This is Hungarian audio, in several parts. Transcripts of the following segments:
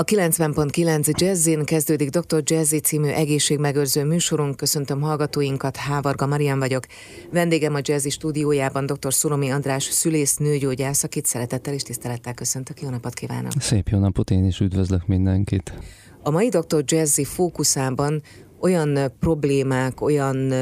A 90.9 Jazzin kezdődik Dr. Jazzy című egészségmegőrző műsorunk. Köszöntöm hallgatóinkat, Hávarga Marian vagyok. Vendégem a Jazzy stúdiójában dr. Szuromi András, szülész, nőgyógyász, akit szeretettel és tisztelettel köszöntök. Jó napot kívánok! Szép jó napot, én is üdvözlök mindenkit! A mai Dr. Jazzy fókuszában olyan problémák, olyan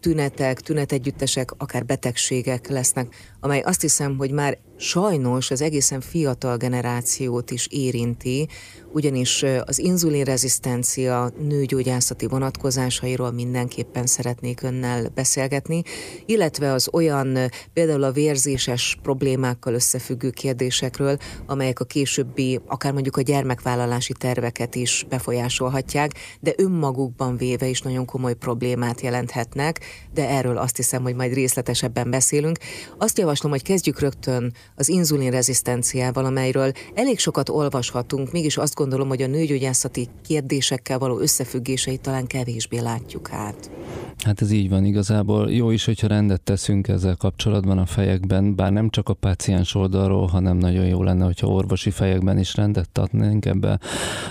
tünetek, tünetegyüttesek, akár betegségek lesznek, amely azt hiszem, hogy már sajnos az egészen fiatal generációt is érinti, ugyanis az inzulinrezisztencia nőgyógyászati vonatkozásairól mindenképpen szeretnék önnel beszélgetni, illetve az olyan például a vérzéses problémákkal összefüggő kérdésekről, amelyek a későbbi, akár mondjuk a gyermekvállalási terveket is befolyásolhatják, de önmagukban véve is nagyon komoly problémát jelenthetnek, de erről azt hiszem, hogy majd részletesebben beszélünk. Azt javaslom, hogy kezdjük rögtön az inzulinrezisztenciával, amelyről elég sokat olvashatunk, mégis azt gondolom, hogy a nőgyógyászati kérdésekkel való összefüggéseit talán kevésbé látjuk át. Hát ez így van igazából. Jó is, hogyha rendet teszünk ezzel kapcsolatban a fejekben, bár nem csak a páciens oldalról, hanem nagyon jó lenne, hogyha orvosi fejekben is rendet adnánk ebbe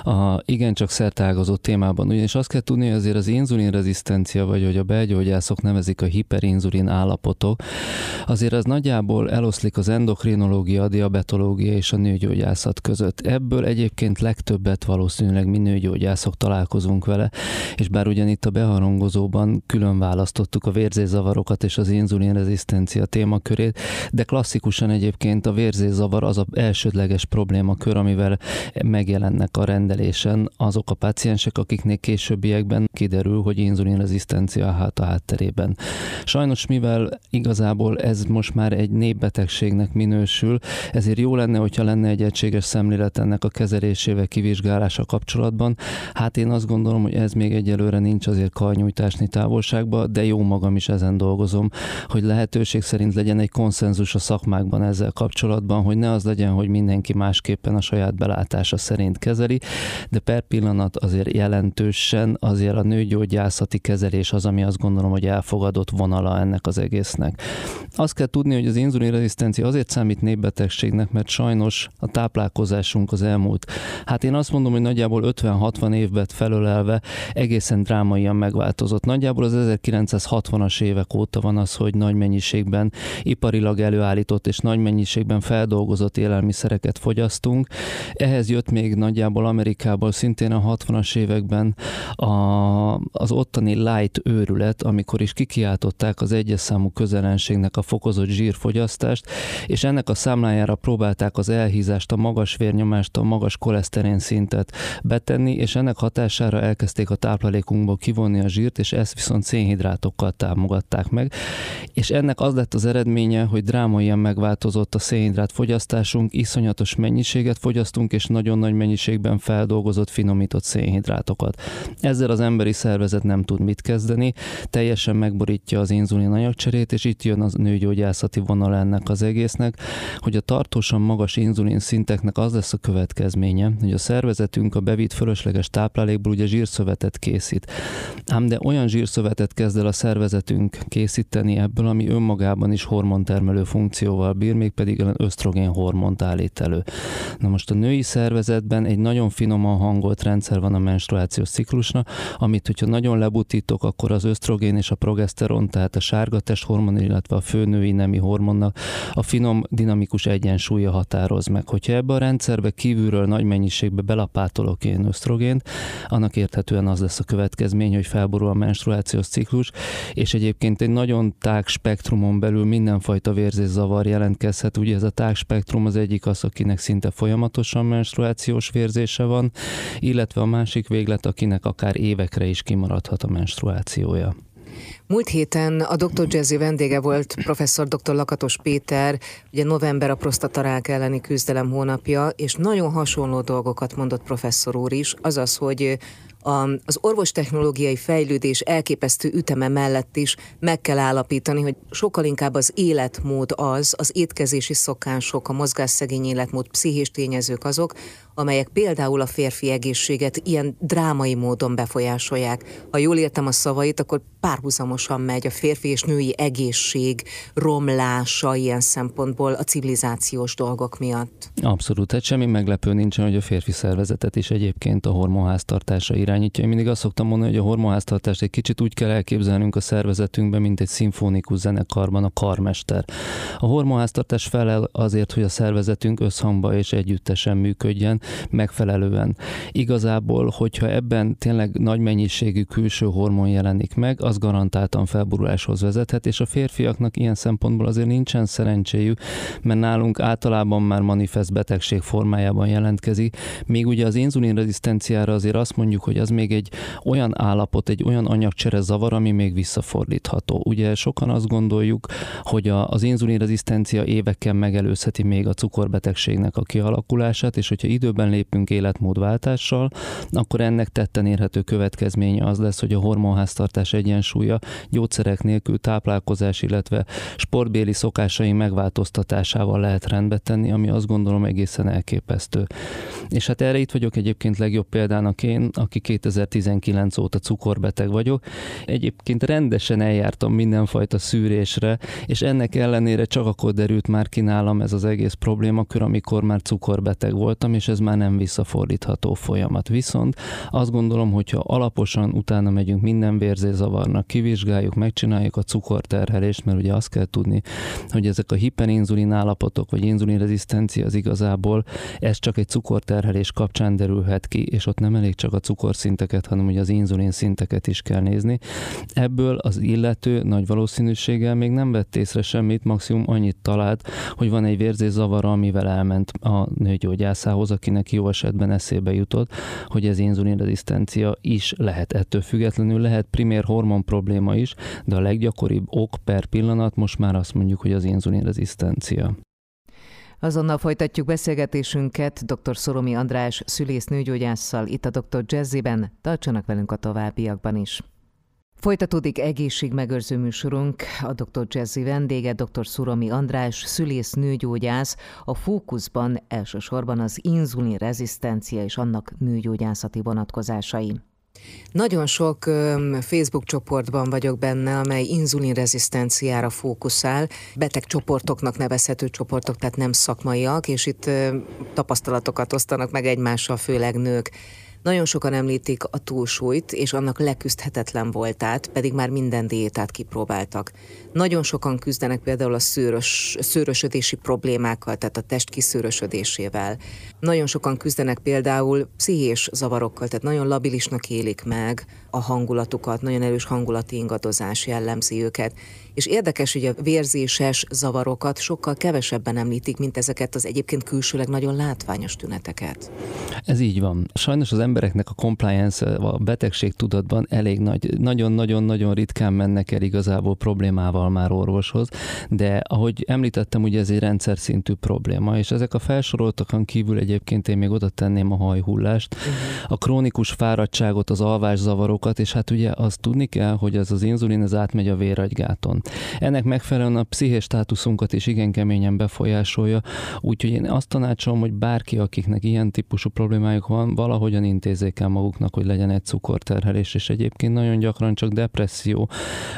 a igencsak szertágazó témában. Ugyanis azt kell tudni, hogy azért az inzulinrezisztencia, vagy hogy a belgyógyászok nevezik a hiperinzulin állapotok, azért az nagyjából eloszlik az endokrinológia, a diabetológia és a nőgyógyászat között. Ebből egyébként legtöbbet valószínűleg mi nőgyógyászok találkozunk vele, és bár ugyan itt a beharangozóban külön választottuk a vérzészavarokat és az inzulinrezisztencia témakörét, de klasszikusan egyébként a vérzészavar az a elsődleges problémakör, amivel megjelennek a rendelésen azok a páciensek, akiknél későbbiekben kiderül, hogy inzulinrezisztencia hát a hátterében. Sajnos, mivel igazából ez most már egy népbetegségnek minősül, ezért jó lenne, hogyha lenne egy egységes szemlélet ennek a kezelésével, kivizsgálása kapcsolatban. Hát én azt gondolom, hogy ez még egyelőre nincs azért karnyújtásni távol távolságba, de jó magam is ezen dolgozom, hogy lehetőség szerint legyen egy konszenzus a szakmákban ezzel kapcsolatban, hogy ne az legyen, hogy mindenki másképpen a saját belátása szerint kezeli, de per pillanat azért jelentősen azért a nőgyógyászati kezelés az, ami azt gondolom, hogy elfogadott vonala ennek az egésznek. Azt kell tudni, hogy az inzulinrezisztencia azért számít népbetegségnek, mert sajnos a táplálkozásunk az elmúlt. Hát én azt mondom, hogy nagyjából 50-60 évben felölelve egészen drámaian megváltozott. Nagyjából az 1960-as évek óta van az, hogy nagy mennyiségben iparilag előállított és nagy mennyiségben feldolgozott élelmiszereket fogyasztunk. Ehhez jött még nagyjából Amerikából szintén a 60-as években a, az ottani light őrület, amikor is kikiáltották az egyes számú közelenségnek a fokozott zsírfogyasztást, és ennek a számlájára próbálták az elhízást, a magas vérnyomást, a magas koleszterin szintet betenni, és ennek hatására elkezdték a táplálékunkból kivonni a zsírt, és ezt viszont szénhidrátokkal támogatták meg, és ennek az lett az eredménye, hogy drámaian megváltozott a szénhidrát fogyasztásunk, iszonyatos mennyiséget fogyasztunk, és nagyon nagy mennyiségben feldolgozott, finomított szénhidrátokat. Ezzel az emberi szervezet nem tud mit kezdeni, teljesen megborítja az inzulin anyagcserét, és itt jön az nőgyógyászati vonal ennek az egésznek, hogy a tartósan magas inzulin szinteknek az lesz a következménye, hogy a szervezetünk a bevitt fölösleges táplálékból ugye zsírszövetet készít. Ám de olyan zsírszövetet kezd el a szervezetünk készíteni ebből, ami önmagában is hormontermelő funkcióval bír, mégpedig ösztrogén hormont állít elő. Na most a női szervezetben egy nagyon finoman hangolt rendszer van a menstruációs ciklusnak, amit hogyha nagyon lebutítok, akkor az ösztrogén és a progeszteron, tehát a sárga testhormon, illetve a főnői nemi hormonnak a finom dinamikus egyensúlya határoz meg. Hogyha ebbe a rendszerbe kívülről nagy mennyiségbe belapátolok én ösztrogént, annak érthetően az lesz a következmény, hogy felborul a menstruációs ciklus, és egyébként egy nagyon tág spektrumon belül mindenfajta vérzészavar jelentkezhet. Ugye ez a tág spektrum az egyik az, akinek szinte folyamatosan menstruációs vérzése van, illetve a másik véglet, akinek akár évekre is kimaradhat a menstruációja. Múlt héten a Dr. Jazzy vendége volt professzor dr. Lakatos Péter, ugye november a prostatarák elleni küzdelem hónapja, és nagyon hasonló dolgokat mondott professzor úr is, azaz, hogy az orvostechnológiai fejlődés elképesztő üteme mellett is meg kell állapítani, hogy sokkal inkább az életmód az, az étkezési szokások, a mozgásszegény életmód, pszichés tényezők azok, amelyek például a férfi egészséget ilyen drámai módon befolyásolják. Ha jól értem a szavait, akkor párhuzamos párhuzamosan megy a férfi és női egészség romlása ilyen szempontból a civilizációs dolgok miatt. Abszolút, tehát semmi meglepő nincsen, hogy a férfi szervezetet is egyébként a hormonháztartása irányítja. Én mindig azt szoktam mondani, hogy a hormonháztartást egy kicsit úgy kell elképzelnünk a szervezetünkben, mint egy szimfonikus zenekarban a karmester. A hormonháztartás felel azért, hogy a szervezetünk összhangba és együttesen működjen, megfelelően. Igazából, hogyha ebben tényleg nagy mennyiségű külső hormon jelenik meg, az garantáltan felburuláshoz vezethet, és a férfiaknak ilyen szempontból azért nincsen szerencséjük, mert nálunk általában már manifest betegség formájában jelentkezik, még ugye az inzulinrezisztenciára azért azt mondjuk, hogy az még egy olyan állapot, egy olyan anyagcsere zavar, ami még visszafordítható. Ugye sokan azt gondoljuk, hogy az inzulinrezisztencia évekkel megelőzheti még a cukorbetegségnek a kialakulását, és hogyha időben lépünk életmódváltással, akkor ennek tetten érhető következménye az lesz, hogy a hormonháztartás egyensúlya gyógyszerek nélkül táplálkozás, illetve sportbéli szokásai megváltoztatásával lehet rendbe tenni, ami azt gondolom egészen elképesztő. És hát erre itt vagyok egyébként legjobb példának én, aki 2019 óta cukorbeteg vagyok. Egyébként rendesen eljártam mindenfajta szűrésre, és ennek ellenére csak akkor derült már ki nálam ez az egész problémakör, amikor már cukorbeteg voltam, és ez már nem visszafordítható folyamat. Viszont azt gondolom, hogyha alaposan utána megyünk minden vérzézavarnak, kivizsgáljuk, megcsináljuk a cukorterhelést, mert ugye azt kell tudni, hogy ezek a hiperinzulin állapotok, vagy inzulinrezisztencia az igazából, ez csak egy cukorterhelés kapcsán derülhet ki, és ott nem elég csak a cukorszinteket, hanem ugye az inzulin szinteket is kell nézni. Ebből az illető nagy valószínűséggel még nem vett észre semmit, maximum annyit talált, hogy van egy vérzészavara, amivel elment a nőgyógyászához, akinek jó esetben eszébe jutott, hogy ez inzulinrezisztencia is lehet ettől függetlenül, lehet primér hormon probléma is, de a leggyakoribb ok per pillanat most már azt mondjuk, hogy az inzulinrezisztencia. Azonnal folytatjuk beszélgetésünket dr. Szoromi András szülész nőgyógyásszal itt a dr. Jazziben. Tartsanak velünk a továbbiakban is. Folytatódik egészségmegőrző műsorunk. A Dr. Jazzy vendége dr. Szuromi András, szülész nőgyógyász. A fókuszban elsősorban az inzulin rezisztencia és annak nőgyógyászati vonatkozásai. Nagyon sok Facebook csoportban vagyok benne, amely inzulinrezisztenciára fókuszál, beteg csoportoknak nevezhető csoportok, tehát nem szakmaiak, és itt tapasztalatokat osztanak meg egymással, főleg nők. Nagyon sokan említik a túlsúlyt, és annak leküzdhetetlen voltát, pedig már minden diétát kipróbáltak. Nagyon sokan küzdenek például a szőrös, szőrösödési problémákkal, tehát a test kiszőrösödésével. Nagyon sokan küzdenek például pszichés zavarokkal, tehát nagyon labilisnak élik meg a hangulatukat, nagyon erős hangulati ingadozás jellemzi őket. És érdekes, hogy a vérzéses zavarokat sokkal kevesebben említik, mint ezeket az egyébként külsőleg nagyon látványos tüneteket. Ez így van. Sajnos az embereknek a compliance, a betegség tudatban elég nagy, nagyon-nagyon-nagyon ritkán mennek el igazából problémával már orvoshoz, de ahogy említettem, ugye ez egy rendszer szintű probléma, és ezek a felsoroltakon kívül egyébként én még oda tenném a hajhullást, uh-huh. a krónikus fáradtságot, az alvászavarokat, és hát ugye azt tudni kell, hogy ez az inzulin ez átmegy a véragygáton. Ennek megfelelően a pszichés státuszunkat is igen keményen befolyásolja, úgyhogy én azt tanácsolom, hogy bárki, akiknek ilyen típusú problémájuk van, valahogyan intézzék el maguknak, hogy legyen egy cukorterhelés, és egyébként nagyon gyakran csak depresszió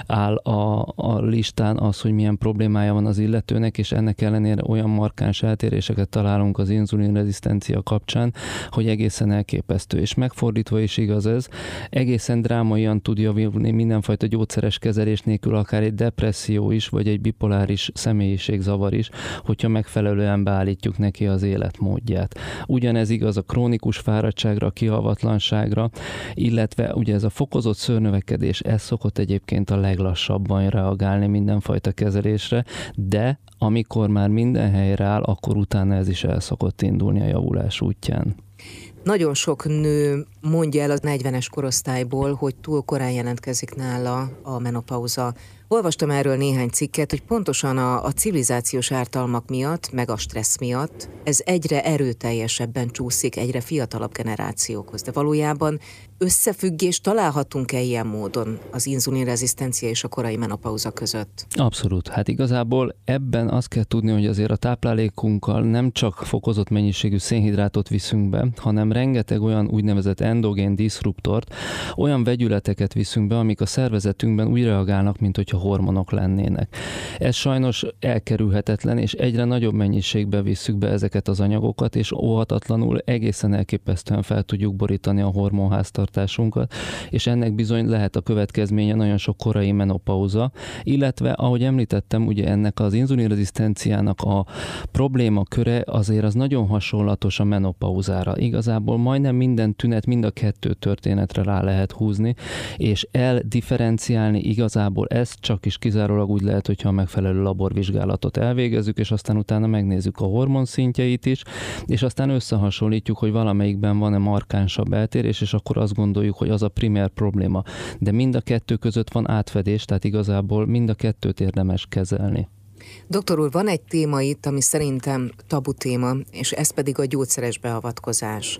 áll a, a listán az, hogy milyen problémája van az illetőnek, és ennek ellenére olyan markáns eltéréseket találunk az inzulinrezisztencia kapcsán, hogy egészen elképesztő. És megfordítva is igaz ez, egészen drámaian tud javulni mindenfajta gyógyszeres kezelés nélkül, akár egy depresszió is, vagy egy bipoláris személyiségzavar is, hogyha megfelelően beállítjuk neki az életmódját. Ugyanez igaz a krónikus fáradtságra, a kihalvatlanságra, illetve ugye ez a fokozott szőrnövekedés, ez szokott egyébként a leglassabban reagálni mindenfajta kezelésre, de amikor már minden helyre áll, akkor utána ez is el szokott indulni a javulás útján. Nagyon sok nő mondja el az 40-es korosztályból, hogy túl korán jelentkezik nála a menopauza. Olvastam erről néhány cikket, hogy pontosan a, a civilizációs ártalmak miatt, meg a stressz miatt ez egyre erőteljesebben csúszik egyre fiatalabb generációkhoz. De valójában összefüggést találhatunk-e ilyen módon az inzulinrezisztencia és a korai menopauza között? Abszolút. Hát igazából ebben azt kell tudni, hogy azért a táplálékunkkal nem csak fokozott mennyiségű szénhidrátot viszünk be, hanem rengeteg olyan úgynevezett endogén diszruptort, olyan vegyületeket viszünk be, amik a szervezetünkben úgy reagálnak, mint hogyha hormonok lennének. Ez sajnos elkerülhetetlen, és egyre nagyobb mennyiségbe visszük be ezeket az anyagokat, és óhatatlanul egészen elképesztően fel tudjuk borítani a hormonháztartásunkat, és ennek bizony lehet a következménye nagyon sok korai menopauza, illetve, ahogy említettem, ugye ennek az inzulinrezisztenciának a probléma köre azért az nagyon hasonlatos a menopauzára. Igazából majdnem minden tünet, mind a kettő történetre rá lehet húzni, és eldifferenciálni igazából ezt csak is kizárólag úgy lehet, hogyha a megfelelő laborvizsgálatot elvégezzük, és aztán utána megnézzük a hormon szintjeit is, és aztán összehasonlítjuk, hogy valamelyikben van-e markánsabb eltérés, és akkor azt gondoljuk, hogy az a primer probléma. De mind a kettő között van átfedés, tehát igazából mind a kettőt érdemes kezelni. Doktor úr, van egy téma itt, ami szerintem tabu téma, és ez pedig a gyógyszeres beavatkozás.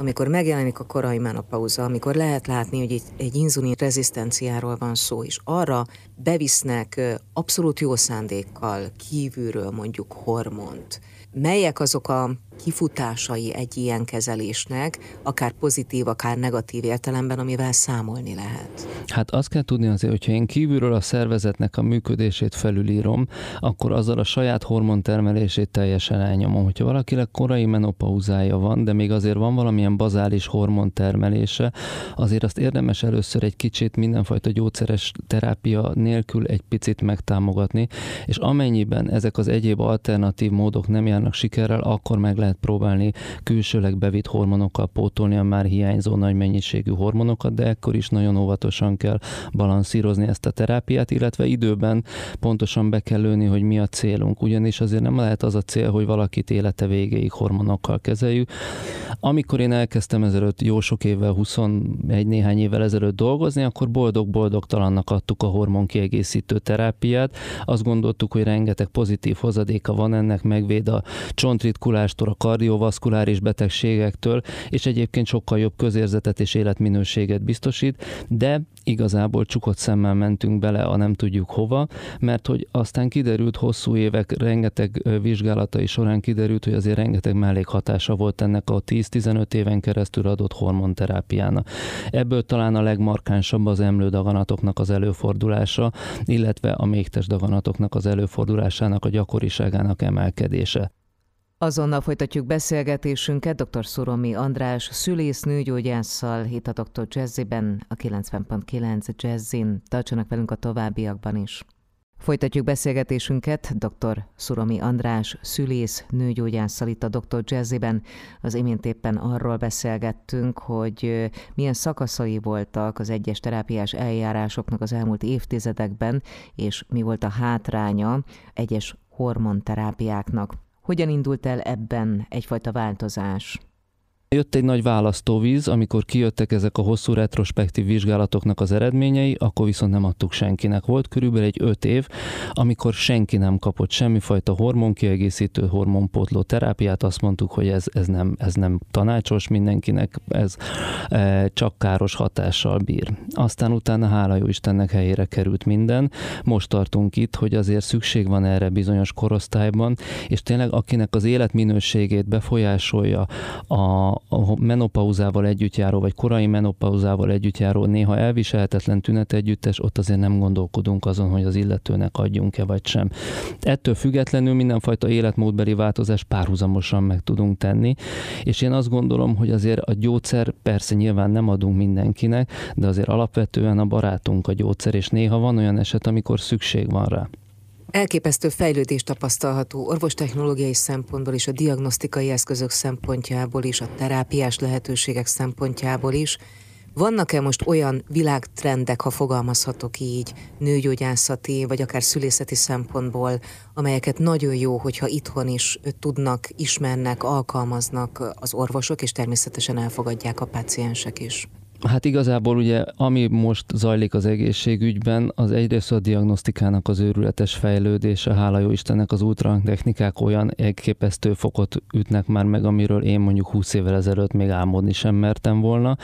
Amikor megjelenik a korai menopauza, amikor lehet látni, hogy egy, egy inzulin rezisztenciáról van szó, és arra bevisznek abszolút jó szándékkal kívülről mondjuk hormont, melyek azok a kifutásai egy ilyen kezelésnek, akár pozitív, akár negatív értelemben, amivel számolni lehet? Hát azt kell tudni azért, hogyha én kívülről a szervezetnek a működését felülírom, akkor azzal a saját hormontermelését teljesen elnyomom. Hogyha valakinek korai menopauzája van, de még azért van valamilyen bazális hormontermelése, azért azt érdemes először egy kicsit mindenfajta gyógyszeres terápia nélkül egy picit megtámogatni, és amennyiben ezek az egyéb alternatív módok nem járnak sikerrel, akkor meg lehet lehet próbálni külsőleg bevitt hormonokkal pótolni a már hiányzó nagy mennyiségű hormonokat, de ekkor is nagyon óvatosan kell balanszírozni ezt a terápiát, illetve időben pontosan be kell lőni, hogy mi a célunk. Ugyanis azért nem lehet az a cél, hogy valakit élete végéig hormonokkal kezeljük. Amikor én elkezdtem ezelőtt jó sok évvel, 21 néhány évvel ezelőtt dolgozni, akkor boldog-boldogtalannak adtuk a hormonkiegészítő terápiát. Azt gondoltuk, hogy rengeteg pozitív hozadéka van ennek, megvéd a csontritkulástól, a kardiovaszkuláris betegségektől, és egyébként sokkal jobb közérzetet és életminőséget biztosít, de igazából csukott szemmel mentünk bele a nem tudjuk hova, mert hogy aztán kiderült hosszú évek, rengeteg vizsgálatai során kiderült, hogy azért rengeteg mellékhatása volt ennek a 10-15 éven keresztül adott hormonterápiának. Ebből talán a legmarkánsabb az emlődaganatoknak az előfordulása, illetve a mégtes daganatoknak az előfordulásának a gyakoriságának emelkedése. Azonnal folytatjuk beszélgetésünket dr. Szuromi András szülész nőgyógyásszal itt a Dr. Jazziben, a 90.9 Jazzin. Tartsanak velünk a továbbiakban is. Folytatjuk beszélgetésünket dr. Szuromi András szülész nőgyógyásszal itt a Dr. Jazziben. Az imént éppen arról beszélgettünk, hogy milyen szakaszai voltak az egyes terápiás eljárásoknak az elmúlt évtizedekben, és mi volt a hátránya egyes hormonterápiáknak. Hogyan indult el ebben egyfajta változás? Jött egy nagy választóvíz, amikor kijöttek ezek a hosszú retrospektív vizsgálatoknak az eredményei, akkor viszont nem adtuk senkinek. Volt körülbelül egy öt év, amikor senki nem kapott semmifajta hormonkiegészítő, hormonpótló terápiát, azt mondtuk, hogy ez, ez, nem, ez nem tanácsos mindenkinek, ez e, csak káros hatással bír. Aztán utána hála jó Istennek helyére került minden. Most tartunk itt, hogy azért szükség van erre bizonyos korosztályban, és tényleg akinek az életminőségét befolyásolja a, a menopauzával együtt járó, vagy korai menopauzával együtt járó, néha elviselhetetlen tünet együttes, ott azért nem gondolkodunk azon, hogy az illetőnek adjunk-e vagy sem. Ettől függetlenül mindenfajta életmódbeli változás párhuzamosan meg tudunk tenni, és én azt gondolom, hogy azért a gyógyszer persze nyilván nem adunk mindenkinek, de azért alapvetően a barátunk a gyógyszer, és néha van olyan eset, amikor szükség van rá. Elképesztő fejlődés tapasztalható orvostechnológiai szempontból is, a diagnosztikai eszközök szempontjából is, a terápiás lehetőségek szempontjából is. Vannak-e most olyan világtrendek, ha fogalmazhatok így, nőgyógyászati, vagy akár szülészeti szempontból, amelyeket nagyon jó, hogyha itthon is tudnak, ismernek, alkalmaznak az orvosok, és természetesen elfogadják a páciensek is? Hát igazából ugye, ami most zajlik az egészségügyben, az egyrészt a diagnosztikának az őrületes fejlődése, hála jó Istennek az ultrahang technikák olyan elképesztő fokot ütnek már meg, amiről én mondjuk 20 évvel ezelőtt még álmodni sem mertem volna.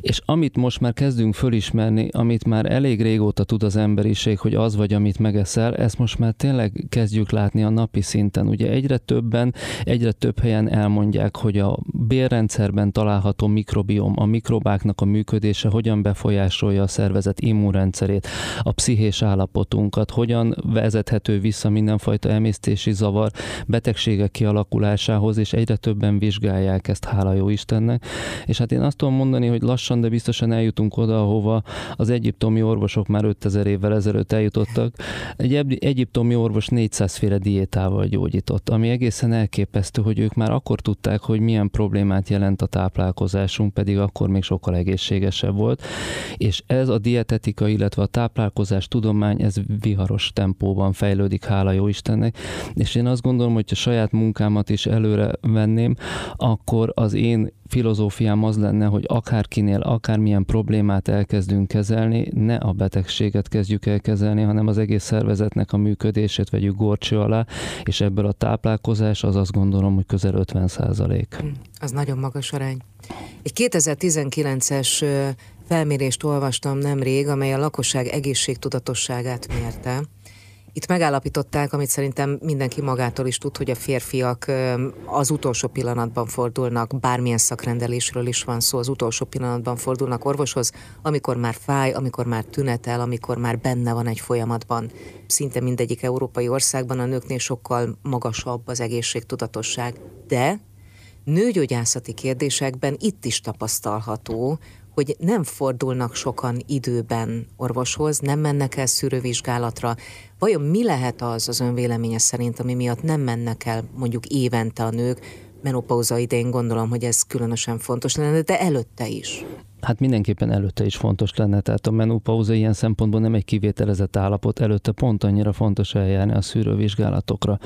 És amit most már kezdünk fölismerni, amit már elég régóta tud az emberiség, hogy az vagy, amit megeszel, ezt most már tényleg kezdjük látni a napi szinten. Ugye egyre többen, egyre több helyen elmondják, hogy a bérrendszerben található mikrobiom, a mikrobáknak a működése hogyan befolyásolja a szervezet immunrendszerét, a pszichés állapotunkat, hogyan vezethető vissza mindenfajta emésztési zavar, betegségek kialakulásához, és egyre többen vizsgálják ezt, hála jó Istennek. És hát én azt tudom mondani, hogy lassan, de biztosan eljutunk oda, ahova az egyiptomi orvosok már 5000 évvel ezelőtt eljutottak. Egy egyiptomi orvos 400 féle diétával gyógyított, ami egészen elképesztő, hogy ők már akkor tudták, hogy milyen problémát jelent a táplálkozásunk, pedig akkor még sokkal egész egészségesebb volt, és ez a dietetika, illetve a táplálkozás tudomány, ez viharos tempóban fejlődik, hála jó Istennek, és én azt gondolom, hogy a saját munkámat is előre venném, akkor az én filozófiám az lenne, hogy akárkinél, akármilyen problémát elkezdünk kezelni, ne a betegséget kezdjük el kezelni, hanem az egész szervezetnek a működését vegyük gorcső alá, és ebből a táplálkozás az azt gondolom, hogy közel 50 százalék. Hm, az nagyon magas arány. Egy 2019-es felmérést olvastam nemrég, amely a lakosság egészségtudatosságát mérte. Itt megállapították, amit szerintem mindenki magától is tud, hogy a férfiak az utolsó pillanatban fordulnak, bármilyen szakrendelésről is van szó, az utolsó pillanatban fordulnak orvoshoz, amikor már fáj, amikor már tünetel, amikor már benne van egy folyamatban. Szinte mindegyik európai országban a nőknél sokkal magasabb az egészségtudatosság. De nőgyógyászati kérdésekben itt is tapasztalható, hogy nem fordulnak sokan időben orvoshoz, nem mennek el szűrővizsgálatra. Vajon mi lehet az az önvéleménye szerint, ami miatt nem mennek el mondjuk évente a nők, menopauza idején gondolom, hogy ez különösen fontos lenne, de előtte is. Hát mindenképpen előtte is fontos lenne, tehát a menopauza ilyen szempontból nem egy kivételezett állapot, előtte pont annyira fontos eljárni a szűrővizsgálatokra.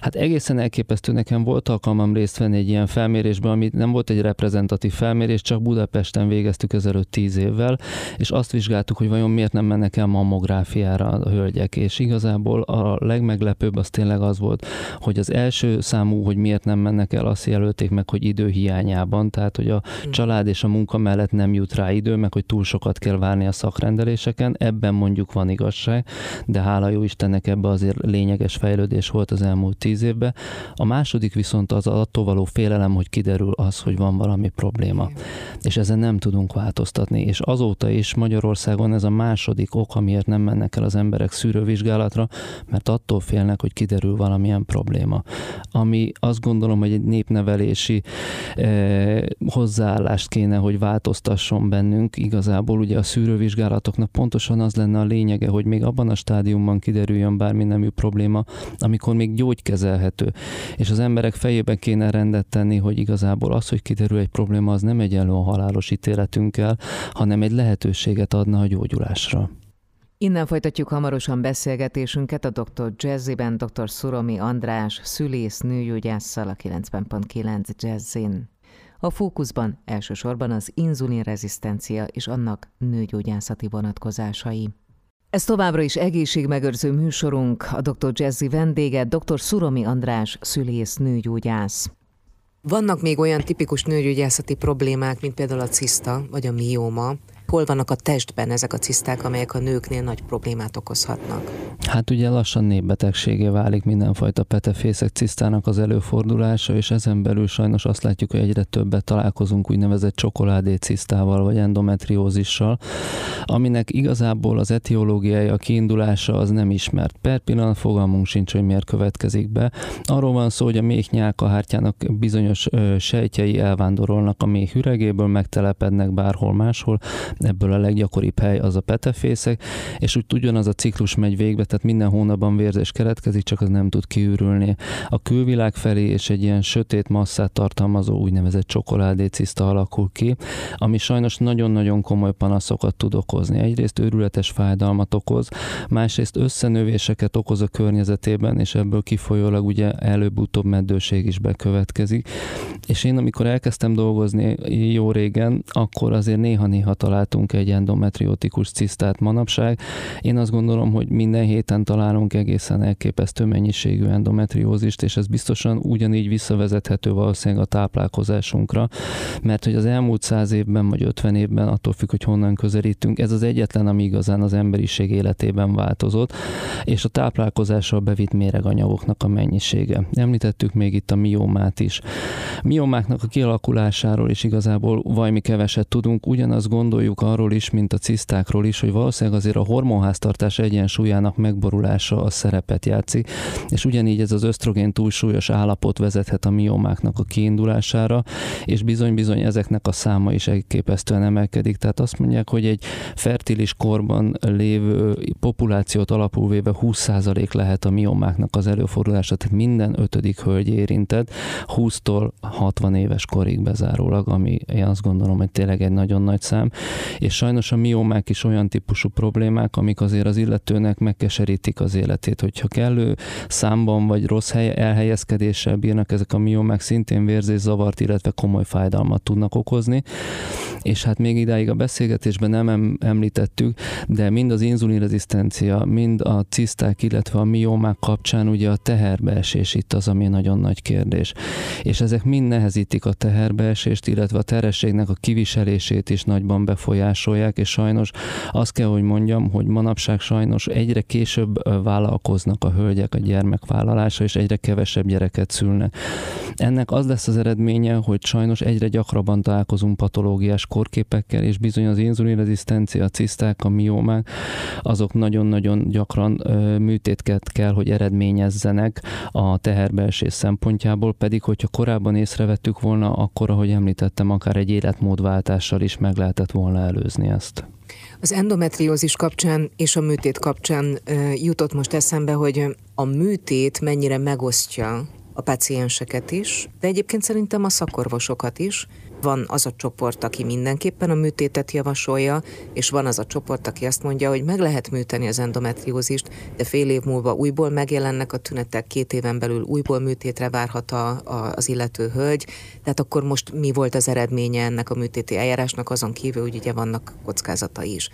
Hát egészen elképesztő nekem volt alkalmam részt venni egy ilyen felmérésben, ami nem volt egy reprezentatív felmérés, csak Budapesten végeztük ezelőtt tíz évvel, és azt vizsgáltuk, hogy vajon miért nem mennek el mammográfiára a hölgyek, és igazából a legmeglepőbb az tényleg az volt, hogy az első számú, hogy miért nem mennek el, azt jelölték meg, hogy időhiányában, tehát hogy a hm. család és a munka mellett nem jut rá idő, meg hogy túl sokat kell várni a szakrendeléseken, ebben mondjuk van igazság, de hála jó Istennek ebbe azért lényeges fejlődés volt az elmúlt tíz évben. A második viszont az attól való félelem, hogy kiderül az, hogy van valami probléma. És ezen nem tudunk változtatni. És azóta is Magyarországon ez a második ok, amiért nem mennek el az emberek szűrővizsgálatra, mert attól félnek, hogy kiderül valamilyen probléma. Ami azt gondolom, hogy egy népnevelési eh, hozzáállást kéne, hogy változtat változtasson bennünk. Igazából ugye a szűrővizsgálatoknak pontosan az lenne a lényege, hogy még abban a stádiumban kiderüljön bármi nemű probléma, amikor még gyógykezelhető. És az emberek fejében kéne rendet tenni, hogy igazából az, hogy kiderül egy probléma, az nem egyenlő a halálos ítéletünkkel, hanem egy lehetőséget adna a gyógyulásra. Innen folytatjuk hamarosan beszélgetésünket a dr. Jazziben, dr. Szuromi András, szülész nőgyógyásszal a 90.9 Jazzin. A fókuszban elsősorban az inzulinrezisztencia és annak nőgyógyászati vonatkozásai. Ez továbbra is egészségmegőrző műsorunk, a dr. Jazzy vendége, dr. Szuromi András, szülész nőgyógyász. Vannak még olyan tipikus nőgyógyászati problémák, mint például a ciszta vagy a mióma, hol vannak a testben ezek a ciszták, amelyek a nőknél nagy problémát okozhatnak? Hát ugye lassan népbetegségé válik mindenfajta petefészek cisztának az előfordulása, és ezen belül sajnos azt látjuk, hogy egyre többet találkozunk úgynevezett csokoládé cisztával, vagy endometriózissal, aminek igazából az etiológiája, a kiindulása az nem ismert. Per pillanat fogalmunk sincs, hogy miért következik be. Arról van szó, hogy a méhnyálkahártyának bizonyos sejtjei elvándorolnak a méh üregéből, megtelepednek bárhol máshol, ebből a leggyakoribb hely az a petefészek, és úgy ugyanaz a ciklus megy végbe, tehát minden hónapban vérzés keletkezik, csak az nem tud kiürülni. A külvilág felé és egy ilyen sötét masszát tartalmazó úgynevezett csokoládéciszta alakul ki, ami sajnos nagyon-nagyon komoly panaszokat tud okozni. Egyrészt őrületes fájdalmat okoz, másrészt összenövéseket okoz a környezetében, és ebből kifolyólag ugye előbb-utóbb meddőség is bekövetkezik. És én amikor elkezdtem dolgozni jó régen, akkor azért néha-néha találtunk egy endometriotikus cisztát manapság. Én azt gondolom, hogy minden héten találunk egészen elképesztő mennyiségű endometriózist, és ez biztosan ugyanígy visszavezethető valószínűleg a táplálkozásunkra, mert hogy az elmúlt száz évben vagy 50 évben, attól függ, hogy honnan közelítünk, ez az egyetlen, ami igazán az emberiség életében változott, és a táplálkozással bevitt méreganyagoknak a mennyisége. Említettük még itt a miomát is. Miomáknak a kialakulásáról is igazából valami keveset tudunk, ugyanazt gondoljuk arról is, mint a cisztákról is, hogy valószínűleg azért a hormonháztartás egyensúlyának megborulása a szerepet játszik, és ugyanígy ez az ösztrogén túlsúlyos állapot vezethet a miomáknak a kiindulására, és bizony-bizony ezeknek a száma is elképesztően emelkedik. Tehát azt mondják, hogy egy fertilis korban lévő populációt alapul véve 20% lehet a miomáknak az előfordulása, tehát minden ötödik hölgy érintett 20-tól 60 éves korig bezárólag, ami én azt gondolom, hogy tényleg egy nagyon nagy szám, és sajnos a miomák is olyan típusú problémák, amik azért az illetőnek megkeserítik az életét, hogyha kellő számban vagy rossz hely, elhelyezkedéssel bírnak ezek a miomák, szintén vérzészavart, illetve komoly fájdalmat tudnak okozni, és hát még idáig a beszélgetésben nem említettük, de mind az inzulinrezisztencia, mind a ciszták, illetve a miomák kapcsán ugye a teherbeesés itt az, ami nagyon nagy kérdés. És ezek mind nehezítik a teherbeesést, illetve a terhességnek a kiviselését is nagyban befolyásolják, és sajnos azt kell, hogy mondjam, hogy manapság sajnos egyre később vállalkoznak a hölgyek a gyermekvállalása, és egyre kevesebb gyereket szülnek. Ennek az lesz az eredménye, hogy sajnos egyre gyakrabban találkozunk patológiás korképekkel, és bizony az inzulinrezisztencia, a ciszták, a miómák, azok nagyon-nagyon gyakran műtétket kell, hogy eredményezzenek a teherbeesés szempontjából, pedig hogyha korábban észrevettük volna, akkor, ahogy említettem, akár egy életmódváltással is meg lehetett volna előzni ezt. Az endometriózis kapcsán és a műtét kapcsán jutott most eszembe, hogy a műtét mennyire megosztja a pacienseket is, de egyébként szerintem a szakorvosokat is. Van az a csoport, aki mindenképpen a műtétet javasolja, és van az a csoport, aki azt mondja, hogy meg lehet műteni az endometriózist, de fél év múlva újból megjelennek a tünetek, két éven belül újból műtétre várhat a, a, az illető hölgy. Tehát akkor most mi volt az eredménye ennek a műtéti eljárásnak, azon kívül, hogy ugye vannak kockázatai is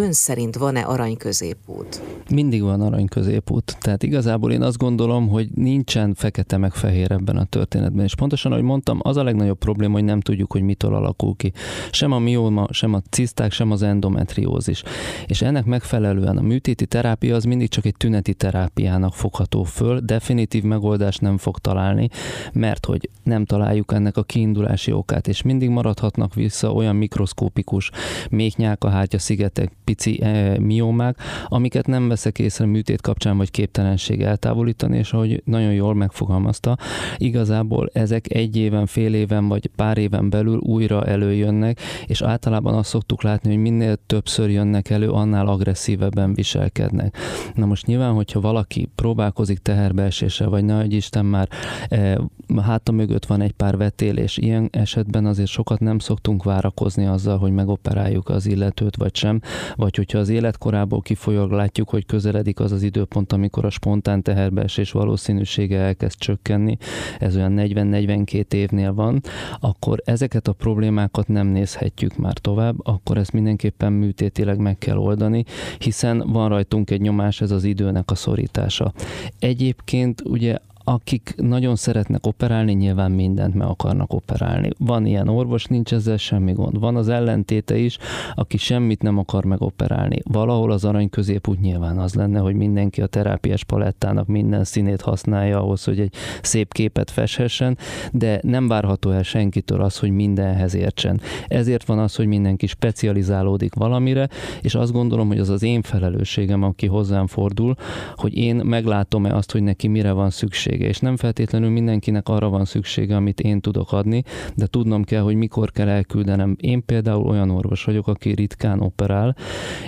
ön szerint van-e arany középút? Mindig van arany középút. Tehát igazából én azt gondolom, hogy nincsen fekete meg fehér ebben a történetben. És pontosan, ahogy mondtam, az a legnagyobb probléma, hogy nem tudjuk, hogy mitől alakul ki. Sem a mioma, sem a ciszták, sem az endometriózis. És ennek megfelelően a műtéti terápia az mindig csak egy tüneti terápiának fogható föl, definitív megoldást nem fog találni, mert hogy nem találjuk ennek a kiindulási okát, és mindig maradhatnak vissza olyan mikroszkópikus méhnyálkahártya szigetek, pici e, miomák, amiket nem veszek észre műtét kapcsán, vagy képtelenség eltávolítani, és ahogy nagyon jól megfogalmazta, igazából ezek egy éven, fél éven, vagy pár éven belül újra előjönnek, és általában azt szoktuk látni, hogy minél többször jönnek elő, annál agresszívebben viselkednek. Na most nyilván, hogyha valaki próbálkozik teherbeeséssel, vagy nagy Isten már e, háta mögött van egy pár vetélés, ilyen esetben azért sokat nem szoktunk várakozni azzal, hogy megoperáljuk az illetőt, vagy sem, vagy hogyha az életkorából kifolyólag látjuk, hogy közeledik az az időpont, amikor a spontán teherbeesés valószínűsége elkezd csökkenni, ez olyan 40-42 évnél van, akkor ezeket a problémákat nem nézhetjük már tovább, akkor ezt mindenképpen műtétileg meg kell oldani, hiszen van rajtunk egy nyomás, ez az időnek a szorítása. Egyébként ugye akik nagyon szeretnek operálni, nyilván mindent meg akarnak operálni. Van ilyen orvos, nincs ezzel semmi gond. Van az ellentéte is, aki semmit nem akar megoperálni. Valahol az arany középút nyilván az lenne, hogy mindenki a terápiás palettának minden színét használja ahhoz, hogy egy szép képet feshessen, de nem várható el senkitől az, hogy mindenhez értsen. Ezért van az, hogy mindenki specializálódik valamire, és azt gondolom, hogy az az én felelősségem, aki hozzám fordul, hogy én meglátom-e azt, hogy neki mire van szükség szüksége, és nem feltétlenül mindenkinek arra van szüksége, amit én tudok adni, de tudnom kell, hogy mikor kell elküldenem. Én például olyan orvos vagyok, aki ritkán operál,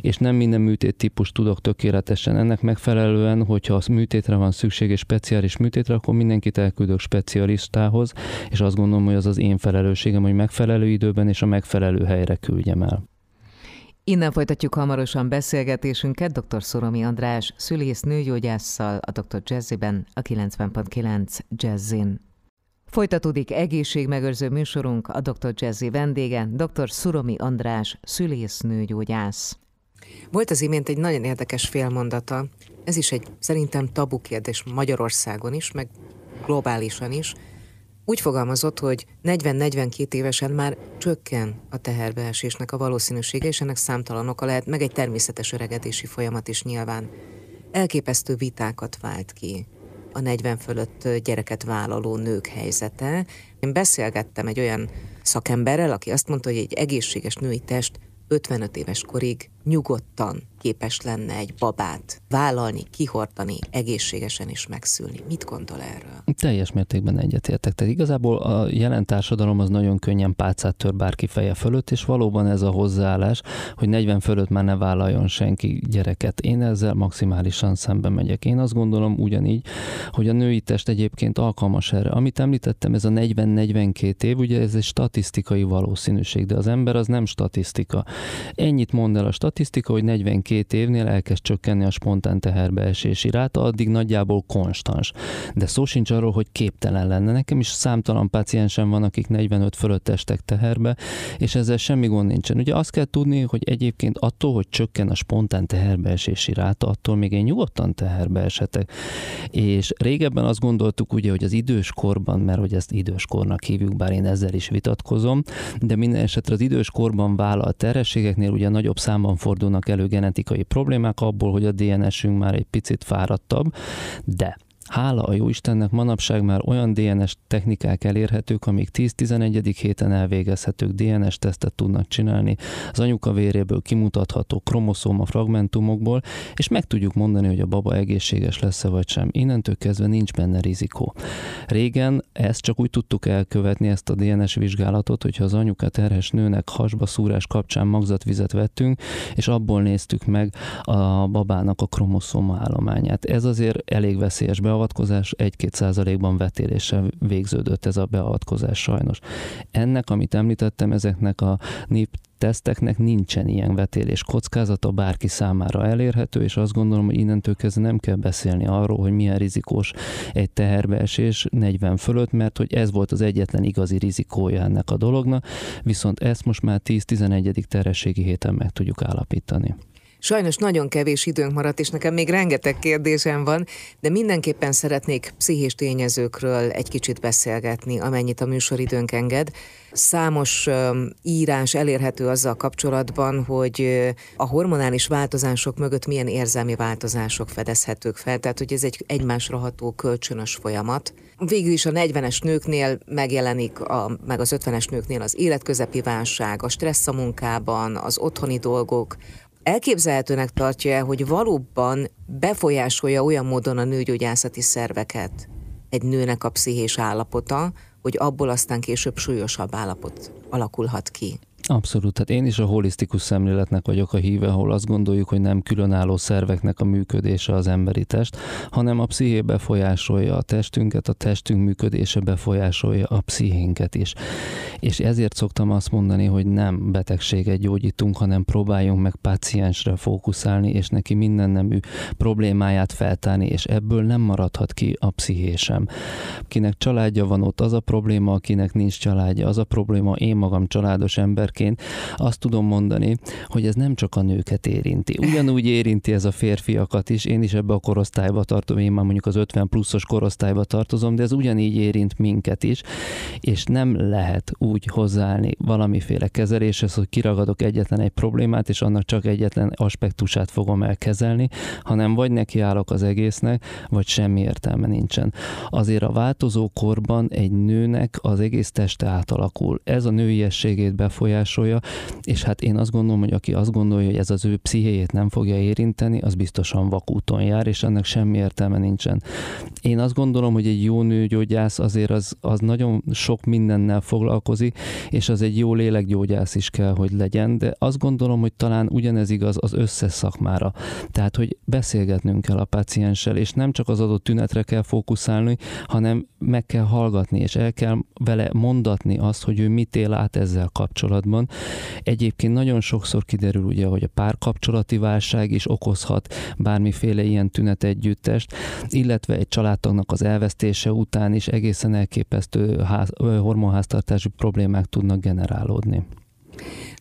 és nem minden műtét típus tudok tökéletesen. Ennek megfelelően, hogyha az műtétre van szükség, és speciális műtétre, akkor mindenkit elküldök specialistához, és azt gondolom, hogy az az én felelősségem, hogy megfelelő időben és a megfelelő helyre küldjem el. Innen folytatjuk hamarosan beszélgetésünket dr. Szoromi András szülész nőgyógyásszal a Dr. Jazziben a 90.9 Jazzin. Folytatódik egészségmegőrző műsorunk a Dr. Jazzy vendége, dr. Szoromi András szülész nőgyógyász. Volt az imént egy nagyon érdekes félmondata, ez is egy szerintem tabu kérdés Magyarországon is, meg globálisan is, úgy fogalmazott, hogy 40-42 évesen már csökken a teherbeesésnek a valószínűsége, és ennek számtalan oka lehet, meg egy természetes öregedési folyamat is nyilván. Elképesztő vitákat vált ki a 40 fölött gyereket vállaló nők helyzete. Én beszélgettem egy olyan szakemberrel, aki azt mondta, hogy egy egészséges női test 55 éves korig nyugodtan képes lenne egy babát vállalni, kihordani, egészségesen is megszülni. Mit gondol erről? Teljes mértékben egyetértek. Tehát igazából a jelen társadalom az nagyon könnyen pálcát tör bárki feje fölött, és valóban ez a hozzáállás, hogy 40 fölött már ne vállaljon senki gyereket. Én ezzel maximálisan szembe megyek. Én azt gondolom ugyanígy, hogy a női test egyébként alkalmas erre. Amit említettem, ez a 40-42 év, ugye ez egy statisztikai valószínűség, de az ember az nem statisztika. Ennyit mond el a statisztika, hogy 42 évnél elkezd csökkenni a spontán teherbeesési ráta, addig nagyjából konstans. De szó sincs arról, hogy képtelen lenne. Nekem is számtalan páciensem van, akik 45 fölött estek teherbe, és ezzel semmi gond nincsen. Ugye azt kell tudni, hogy egyébként attól, hogy csökken a spontán teherbeesési ráta, attól még én nyugodtan teherbe esetek. És régebben azt gondoltuk ugye, hogy az időskorban, mert hogy ezt időskornak hívjuk, bár én ezzel is vitatkozom, de minden esetre az időskorban vállalt terhességeknél ugye nagyobb számban fordulnak elő genetikai problémák abból, hogy a DNS-ünk már egy picit fáradtabb, de hála a jó Istennek manapság már olyan DNS technikák elérhetők, amik 10-11. héten elvégezhetők DNS tesztet tudnak csinálni, az anyuka véréből kimutatható kromoszóma fragmentumokból, és meg tudjuk mondani, hogy a baba egészséges lesz-e vagy sem. Innentől kezdve nincs benne rizikó. Régen ezt csak úgy tudtuk elkövetni, ezt a DNS vizsgálatot, hogyha az anyuka terhes nőnek hasba szúrás kapcsán magzatvizet vettünk, és abból néztük meg a babának a kromoszóma állományát. Ez azért elég veszélyes beavatkozás, beavatkozás 1-2 százalékban vetéléssel végződött ez a beavatkozás sajnos. Ennek, amit említettem, ezeknek a nép teszteknek nincsen ilyen vetélés kockázata, bárki számára elérhető, és azt gondolom, hogy innentől kezdve nem kell beszélni arról, hogy milyen rizikós egy teherbeesés 40 fölött, mert hogy ez volt az egyetlen igazi rizikója ennek a dolognak, viszont ezt most már 10-11. terhességi héten meg tudjuk állapítani. Sajnos nagyon kevés időnk maradt, és nekem még rengeteg kérdésem van, de mindenképpen szeretnék pszichés tényezőkről egy kicsit beszélgetni, amennyit a műsoridőnk enged. Számos írás elérhető azzal kapcsolatban, hogy a hormonális változások mögött milyen érzelmi változások fedezhetők fel, tehát hogy ez egy egymásra ható kölcsönös folyamat. Végül is a 40-es nőknél megjelenik, a, meg az 50-es nőknél az életközepi válság, a stressz a munkában, az otthoni dolgok, elképzelhetőnek tartja hogy valóban befolyásolja olyan módon a nőgyógyászati szerveket egy nőnek a pszichés állapota, hogy abból aztán később súlyosabb állapot alakulhat ki. Abszolút, tehát én is a holisztikus szemléletnek vagyok a híve, ahol azt gondoljuk, hogy nem különálló szerveknek a működése az emberi test, hanem a psziché befolyásolja a testünket, a testünk működése befolyásolja a pszichénket is. És ezért szoktam azt mondani, hogy nem betegséget gyógyítunk, hanem próbáljunk meg páciensre fókuszálni, és neki minden nemű problémáját feltárni, és ebből nem maradhat ki a pszichésem. Kinek családja van ott, az a probléma, akinek nincs családja, az a probléma, én magam családos ember emberként azt tudom mondani, hogy ez nem csak a nőket érinti. Ugyanúgy érinti ez a férfiakat is, én is ebbe a korosztályba tartom, én már mondjuk az 50 pluszos korosztályba tartozom, de ez ugyanígy érint minket is, és nem lehet úgy hozzáállni valamiféle kezeléshez, hogy kiragadok egyetlen egy problémát, és annak csak egyetlen aspektusát fogom elkezelni, hanem vagy nekiállok az egésznek, vagy semmi értelme nincsen. Azért a változó korban egy nőnek az egész teste átalakul. Ez a nőiességét befolyásolja, befolyásolja, és hát én azt gondolom, hogy aki azt gondolja, hogy ez az ő pszichéjét nem fogja érinteni, az biztosan vakúton jár, és ennek semmi értelme nincsen. Én azt gondolom, hogy egy jó nőgyógyász azért az, az nagyon sok mindennel foglalkozik, és az egy jó lélekgyógyász is kell, hogy legyen, de azt gondolom, hogy talán ugyanez igaz az összes szakmára. Tehát, hogy beszélgetnünk kell a pacienssel, és nem csak az adott tünetre kell fókuszálni, hanem meg kell hallgatni, és el kell vele mondatni azt, hogy ő mit él át ezzel kapcsolatban. Egyébként nagyon sokszor kiderül ugye, hogy a párkapcsolati válság is okozhat bármiféle ilyen tünet együttest, illetve egy családtagnak az elvesztése után is egészen elképesztő ház, hormonháztartási problémák tudnak generálódni.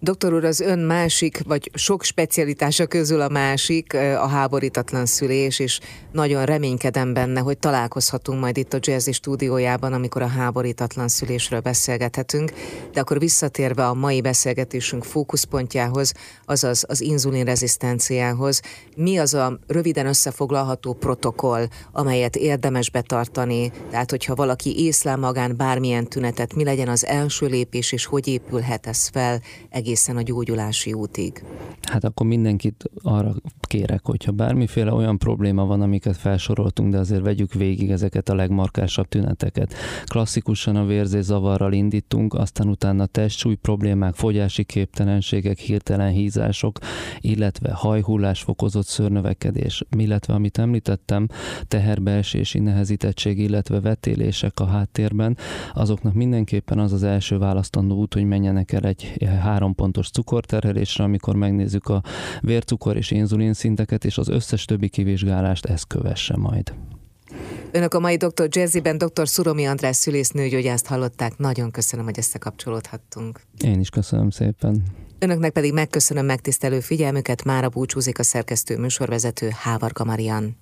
Doktor úr, az ön másik, vagy sok specialitása közül a másik a háborítatlan szülés, és nagyon reménykedem benne, hogy találkozhatunk majd itt a Jazzy stúdiójában, amikor a háborítatlan szülésről beszélgethetünk, de akkor visszatérve a mai beszélgetésünk fókuszpontjához, azaz az inzulinrezisztenciához, mi az a röviden összefoglalható protokoll, amelyet érdemes betartani, tehát hogyha valaki észlel magán bármilyen tünetet, mi legyen az első lépés, és hogy épülhet ez fel egészen a gyógyulási útig. Hát akkor mindenkit arra kérek, hogyha bármiféle olyan probléma van, amiket felsoroltunk, de azért vegyük végig ezeket a legmarkásabb tüneteket. Klasszikusan a vérzészavarral indítunk, aztán utána testsúly problémák, fogyási képtelenségek, hirtelen hízások, illetve hajhullás, fokozott szörnövekedés, illetve amit említettem, teherbeesési nehezítettség, illetve vetélések a háttérben, azoknak mindenképpen az az első választandó út, hogy menjenek el egy három pontos cukorterhelésre, amikor megnézzük a vércukor és inzulin szinteket, és az összes többi kivizsgálást ezt kövesse majd. Önök a mai Dr. Jazzyben dr. Szuromi András szülésznőgyógyászt hallották. Nagyon köszönöm, hogy összekapcsolódhattunk. Én is köszönöm szépen. Önöknek pedig megköszönöm megtisztelő figyelmüket, mára búcsúzik a szerkesztő műsorvezető Hávarga Marian.